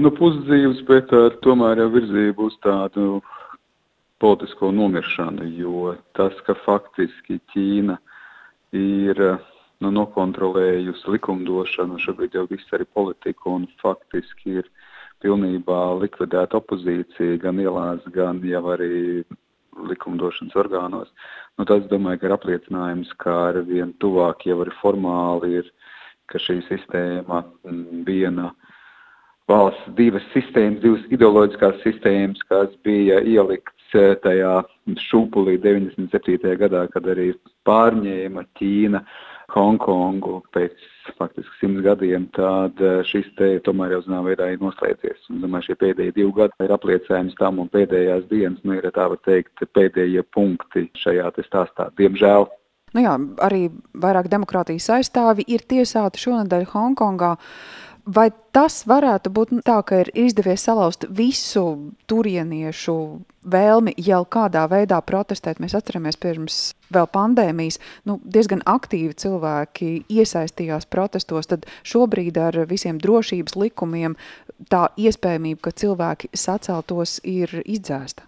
Nu, pusdzīves, bet ar tomēr jau virzību uz tādu politisko nomiršanu, jo tas, ka faktiski Ķīna ir nu, nokontrolējusi likumdošanu, šobrīd jau viss arī politika un faktiski ir pilnībā likvidēta opozīcija gan ielās, gan jau arī likumdošanas orgānos. Nu, tas, domāju, ka ir apliecinājums, ka ar vien tuvāk jau arī formāli ir, ka šī sistēma mm, viena valsts, divas sistēmas, divas ideoloģiskās sistēmas, kas bija ielikts eh, tajā šūpulī 97. gadā, kad arī pārņēma Ķīna Hongkongu pēc faktiski simts gadiem, tad eh, šis te tomēr jau zināmā veidā ir noslēdzies. Un, domāju, šie pēdējie divi gadi ir apliecinājums tam un pēdējās dienas, nu, ir tā var teikt, pēdējie punkti šajā stāstā. Diemžēl. Nu jā, arī vairāk demokrātijas aizstāvi ir tiesāti šonadēļ Hongkongā. Vai tas varētu būt tā, ka ir izdevies salauzt visu turieniešu vēlmi jau kādā veidā protestēt? Mēs atceramies pirms vēl pandēmijas, nu, diezgan aktīvi cilvēki iesaistījās protestos. Tad šobrīd ar visiem drošības likumiem tā iespējamība, ka cilvēki saceltos, ir izdzēsta.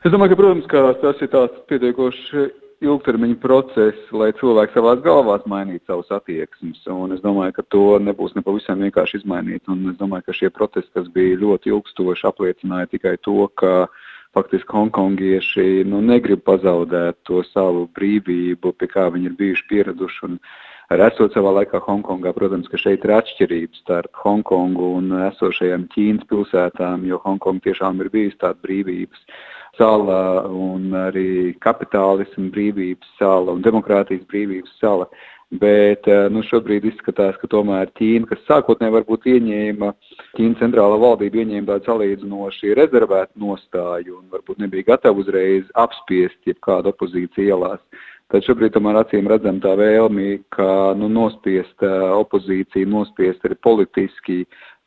Es domāju, ka, protams, ka tas ir tāds pietiekoši ilgtermiņa process, lai cilvēki savās galvās mainītu savus attieksmes. Un es domāju, ka to nebūs nepavisam vienkārši izmainīt. Un es domāju, ka šie protesti, kas bija ļoti ilgstoši, apliecināja tikai to, ka faktiski hongkongieši nu, negrib pazaudēt to savu brīvību, pie kā viņi ir bijuši pieraduši. Un arī esot savā laikā Hongkongā, protams, ka šeit ir atšķirības starp Hongkongu un esošajām Ķīnas pilsētām, jo Hongkonga tiešām ir bijusi tāda brīvības sala un arī kapitālismu brīvības sala un demokrātijas brīvības sala. Bet eh, nu, šobrīd izskatās, ka tomēr Ķīna, kas sākotnēji varbūt ieņēma, Ķīna centrālā valdība ieņēma tādu salīdzinoši rezervētu nostāju un varbūt nebija gatava uzreiz apspiest jebkādu opozīciju ielās. Tad šobrīd tomēr acīm redzam tā vēlmi, ka nu, nospiest eh, opozīciju, nospiest arī politiski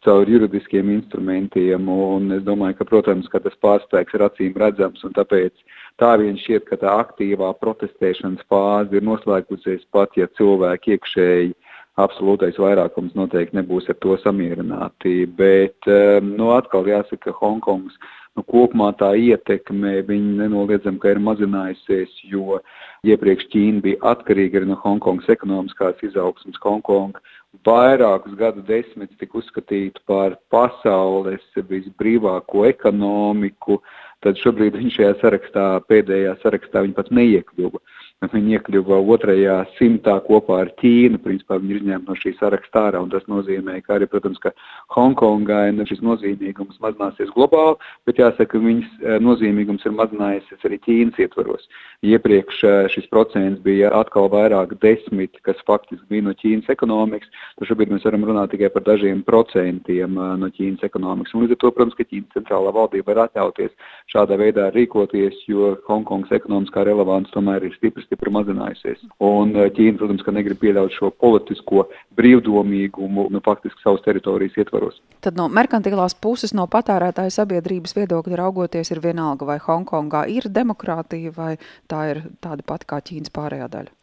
caur juridiskiem instrumentiem. Un es domāju, ka, protams, ka tas pārspēks ir acīm redzams, tāpēc tā vien šķiet, ka tā aktīvā protestēšanas fāze ir noslēgusies pat, ja cilvēki iekšēji absolūtais vairākums noteikti nebūs ar to samierināti. Bet, um, nu, atkal jāsaka, ka Hongkongas nu, kopumā tā ietekme nenoliedzami ir mazinājusies, jo iepriekš Ķīna bija atkarīga arī no Hongkongas ekonomiskās izaugsmas. Hongkonga vairākus gadu desmitus tika uzskatīta par pasaules visbrīvāko ekonomiku, tad šobrīd viņš šajā sarakstā, pēdējā sarakstā, pat neiekļuva. Viņi iekļuva otrajā simtā kopā ar Ķīnu. Principā viņi ir izņemti no šī saraksta ārā. Tas nozīmē, ka arī, protams, ka Hongkongai šis nozīmīgums mazināsies globāli, bet jāsaka, ka viņas eh, nozīmīgums ir mazinājies arī Ķīnas ietvaros. Iepriekš eh, šis procents bija atkal vairāk desmit, kas faktiski bija no Ķīnas ekonomikas. Šobrīd mēs varam runāt tikai par dažiem procentiem eh, no Ķīnas ekonomikas. Un līdz ar to, protams, ka Ķīnas centrālā valdība var atļauties šādā veidā rīkoties, jo Hongkongas ekonomiskā relevance tomēr ir stipri stipri mazinājusies. Un eh, Ķīna, protams, ka negrib pieļaut šo politisko brīvdomīgumu nu, faktiski savas teritorijas ietvaros. Tad no merkantilās puses, no patērētāja sabiedrības viedokļa raugoties, ir vienalga, vai Hongkongā ir demokrātija, vai tā ir tāda pati kā Ķīnas pārējā daļa.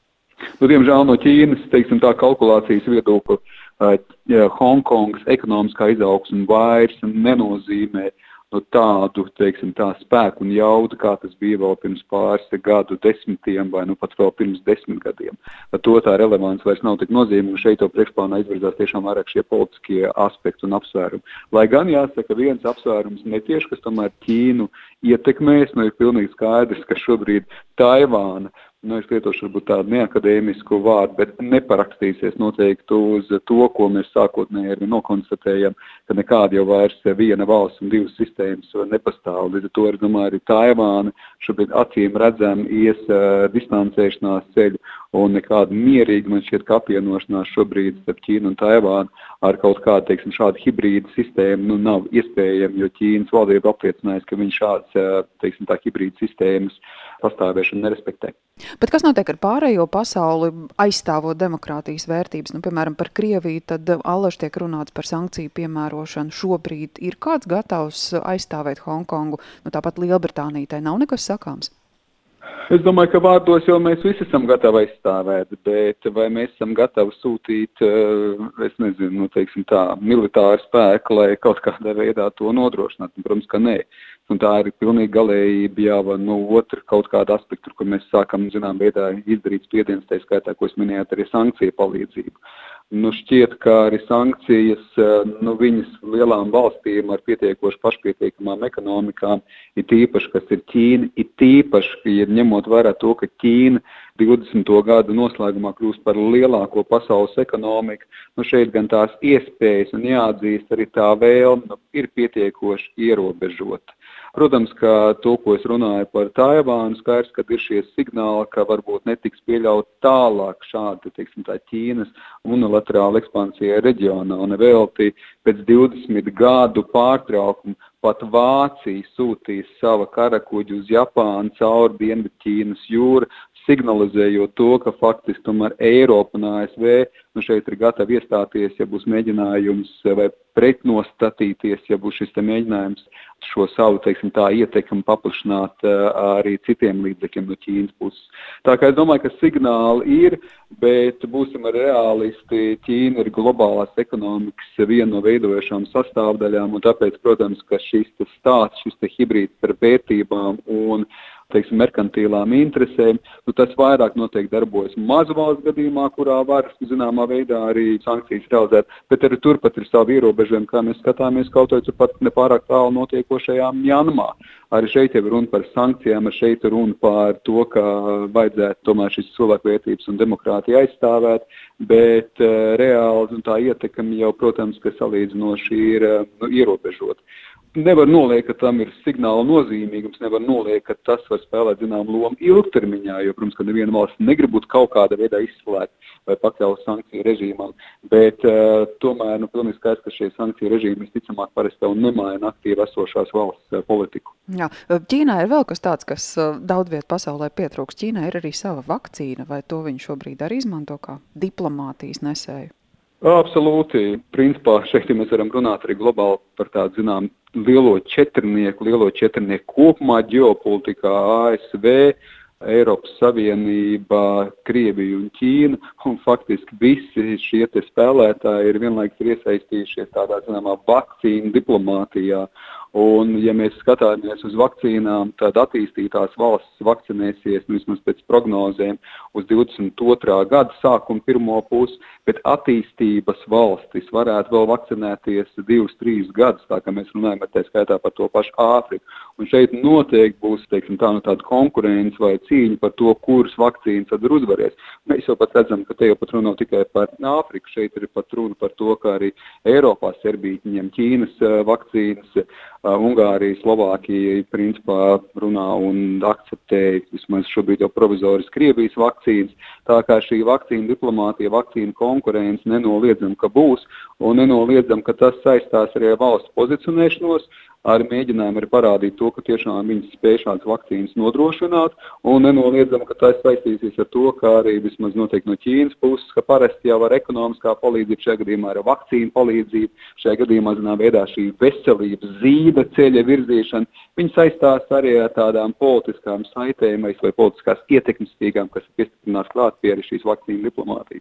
Nu, diemžēl no Ķīnas teiksim, tā kalkulācijas viedokļa uh, Hongkongas ekonomiskā izaugsme vairs nenozīmē uh, nu, tādu teiksim, tā spēku un jaudu, kā tas bija vēl pirms pāris gadu desmitiem vai nu, pat vēl pirms desmit gadiem. Ar to tā relevance vairs nav tik nozīmīga. Šeit jau priekšplānā izvirzās tiešām vairāk šie politiskie aspekti un apsvērumi. Lai gan jāsaka, viens apsvērums netieši, kas tomēr Ķīnu ietekmēs, nu ir pilnīgi skaidrs, ka šobrīd Taivāna nu, es lietošu varbūt tādu neakadēmisku vārdu, bet neparakstīsies noteikti uz to, ko mēs sākotnēji arī nokonstatējam, ka nekāda jau vairs viena valsts un divas sistēmas nepastāv. Līdz ar to, es domāju, arī Taivāna šobrīd acīm redzam ies uh, distancēšanās ceļu un nekāda mierīga, man šķiet, ka apvienošanās šobrīd starp Ķīnu un Taivānu ar kaut kādu, teiksim, šādu hibrīdu sistēmu nu, nav iespējama, jo Ķīnas valdība apliecinājusi, ka viņi šādas, teiksim, tā hibrīdu sistēmas pastāvēšanu nerespektē. Bet kas notiek ar pārējo pasauli, aizstāvot demokrātijas vērtības? Nu, piemēram, par Krieviju, tad allaž tiek runāts par sankciju piemērošanu. Šobrīd ir kāds gatavs aizstāvēt Hongkongu, nu tāpat Lielbritānijai nav nekas sakāms. Es domāju, ka vārdos jau mēs visi esam gatavi aizstāvēt, bet vai mēs esam gatavi sūtīt, eh, es nezinu, nu, teiksim tā, militāru spēku, lai kaut kādā veidā to nodrošinātu? Protams, ka nē. Un tā ir pilnīgi galējība jau no otra kaut kāda aspekta, kur mēs sākam, zinām, veidā izdarīt spiedienus, tā skaitā, ko es minēju, arī sankciju palīdzību. Nu, šķiet, ka arī sankcijas, eh, nu, viņas lielām valstīm ar pietiekoši pašpietiekamām ekonomikām, ir tīpaši, kas ir Ķīna, ir tīpaši, ja ņemot vērā to, ka Ķīna 20. gada noslēgumā kļūst par lielāko pasaules ekonomiku, nu, šeit gan tās iespējas un jāatzīst arī tā vēlme nu, ir pietiekoši ierobežota. Protams, ka to, ko es runāju par Taivānu, skaidrs, ka ir šie signāli, ka varbūt netiks pieļaut tālāk šāda, teiksim, tā Ķīnas unilaterāla ekspansija reģionā. Un velti pēc 20 gadu pārtraukuma pat Vācija sūtīs sava karakuģi uz Japānu cauri Dienvidķīnas jūru, signalizējot to, ka faktiski tomēr Eiropa un ASV nu, šeit ir gatavi iestāties, ja būs mēģinājums vai pretnostatīties, ja būs šis mēģinājums šo savu teiksim, tā, ietekmi paplašināt arī citiem līdzekļiem no Ķīnas puses. Tā kā es domāju, ka signāli ir, bet būsim realisti. Ķīna ir globālās ekonomikas viena no veidojošām sastāvdaļām, un tāpēc, protams, ka šis stāsts, šis hibrīds par vērtībām un teiksim, merkantīlām interesēm, nu, tas vairāk noteikti darbojas mazu valstu gadījumā, kurā var zināmā veidā arī sankcijas realizēt, bet arī turpat ir savi ierobežojumi, kā mēs skatāmies kaut vai turpat nepārāk tālu notiekošajām Janmā. Arī šeit ir runa par sankcijām, arī šeit ir runa par to, ka vajadzētu tomēr šīs cilvēkvērtības un demokrātiju aizstāvēt, bet uh, reāli tā ietekme jau, protams, ka salīdzinoši ir uh, nu, ierobežota nevar noliekt, ka tam ir signāla nozīmīgums, nevar noliekt, ka tas var spēlēt zināmu lomu ilgtermiņā, jo, protams, ka neviena valsts negrib būt kaut kādā veidā izslēgta vai pakļauta sankciju režīmam, bet uh, tomēr, nu, pilnīgi skaidrs, ka šie sankciju režīmi visticamāk parasti jau nemaina aktīvi esošās valsts uh, politiku. Jā, Ķīnā ir vēl kas tāds, kas uh, daudz viet pasaulē pietrūks. Ķīnā ir arī sava vakcīna, vai to viņi šobrīd arī izmanto kā diplomātijas nesēju? Absolūti. Principā šeit ja mēs varam runāt arī globāli par tādu, zinām, lielo četrnieku, lielo četrnieku kopumā ģeopolitikā ASV, Eiropas Savienība, Krievija un Ķīna. Un faktiski visi šie spēlētāji ir vienlaikus iesaistījušies tādā zināmā vakcīnu diplomātijā. Un, ja mēs skatāmies uz vakcīnām, tad attīstītās valstis vakcinēsies nu, vismaz pēc prognozēm uz 22. gada sākuma pirmo pusi, bet attīstības valstis varētu vēl vakcinēties divus, trīs gadus, tā kā mēs runājam tā skaitā par to pašu Āfriku. Un šeit noteikti būs teiksim, tā, nu, tāda konkurence vai cīņa par to, kuras vakcīnas tad ir uzvarēs. Mēs jau pat redzam, ka te jau pat nav tikai par Āfriku, šeit ir pat runa par to, ka arī Eiropā Serbija ņem Ķīnas vakcīnas Ungārija, Slovākija principā runā un akceptē vismaz šobrīd jau provizoriski Krievijas vakcīnas. Tā kā šī vakcīna diplomātija, vakcīna konkurence nenoliedzam, ka būs, un nenoliedzam, ka tas saistās arī ar valsts pozicionēšanos, ar mēģinājumu arī parādīt to, ka tiešām viņi spēj šādas vakcīnas nodrošināt, nenoliedzam, ka tas saistīsies ar to, ka arī vismaz no Ķīnas puses, ka parasti jau ar ekonomiskā palīdzību, šajā gadījumā ar vakcīnu palīdzību, šajā gadījumā, zinām, veidā šī veselības zīda ceļa virzīšana, viņi saistās arī ar tādām politiskām saitēm vai politiskās ietekmes stīgām, kas ir piestiprināts klāt pie šīs vakcīnu diplomātijas.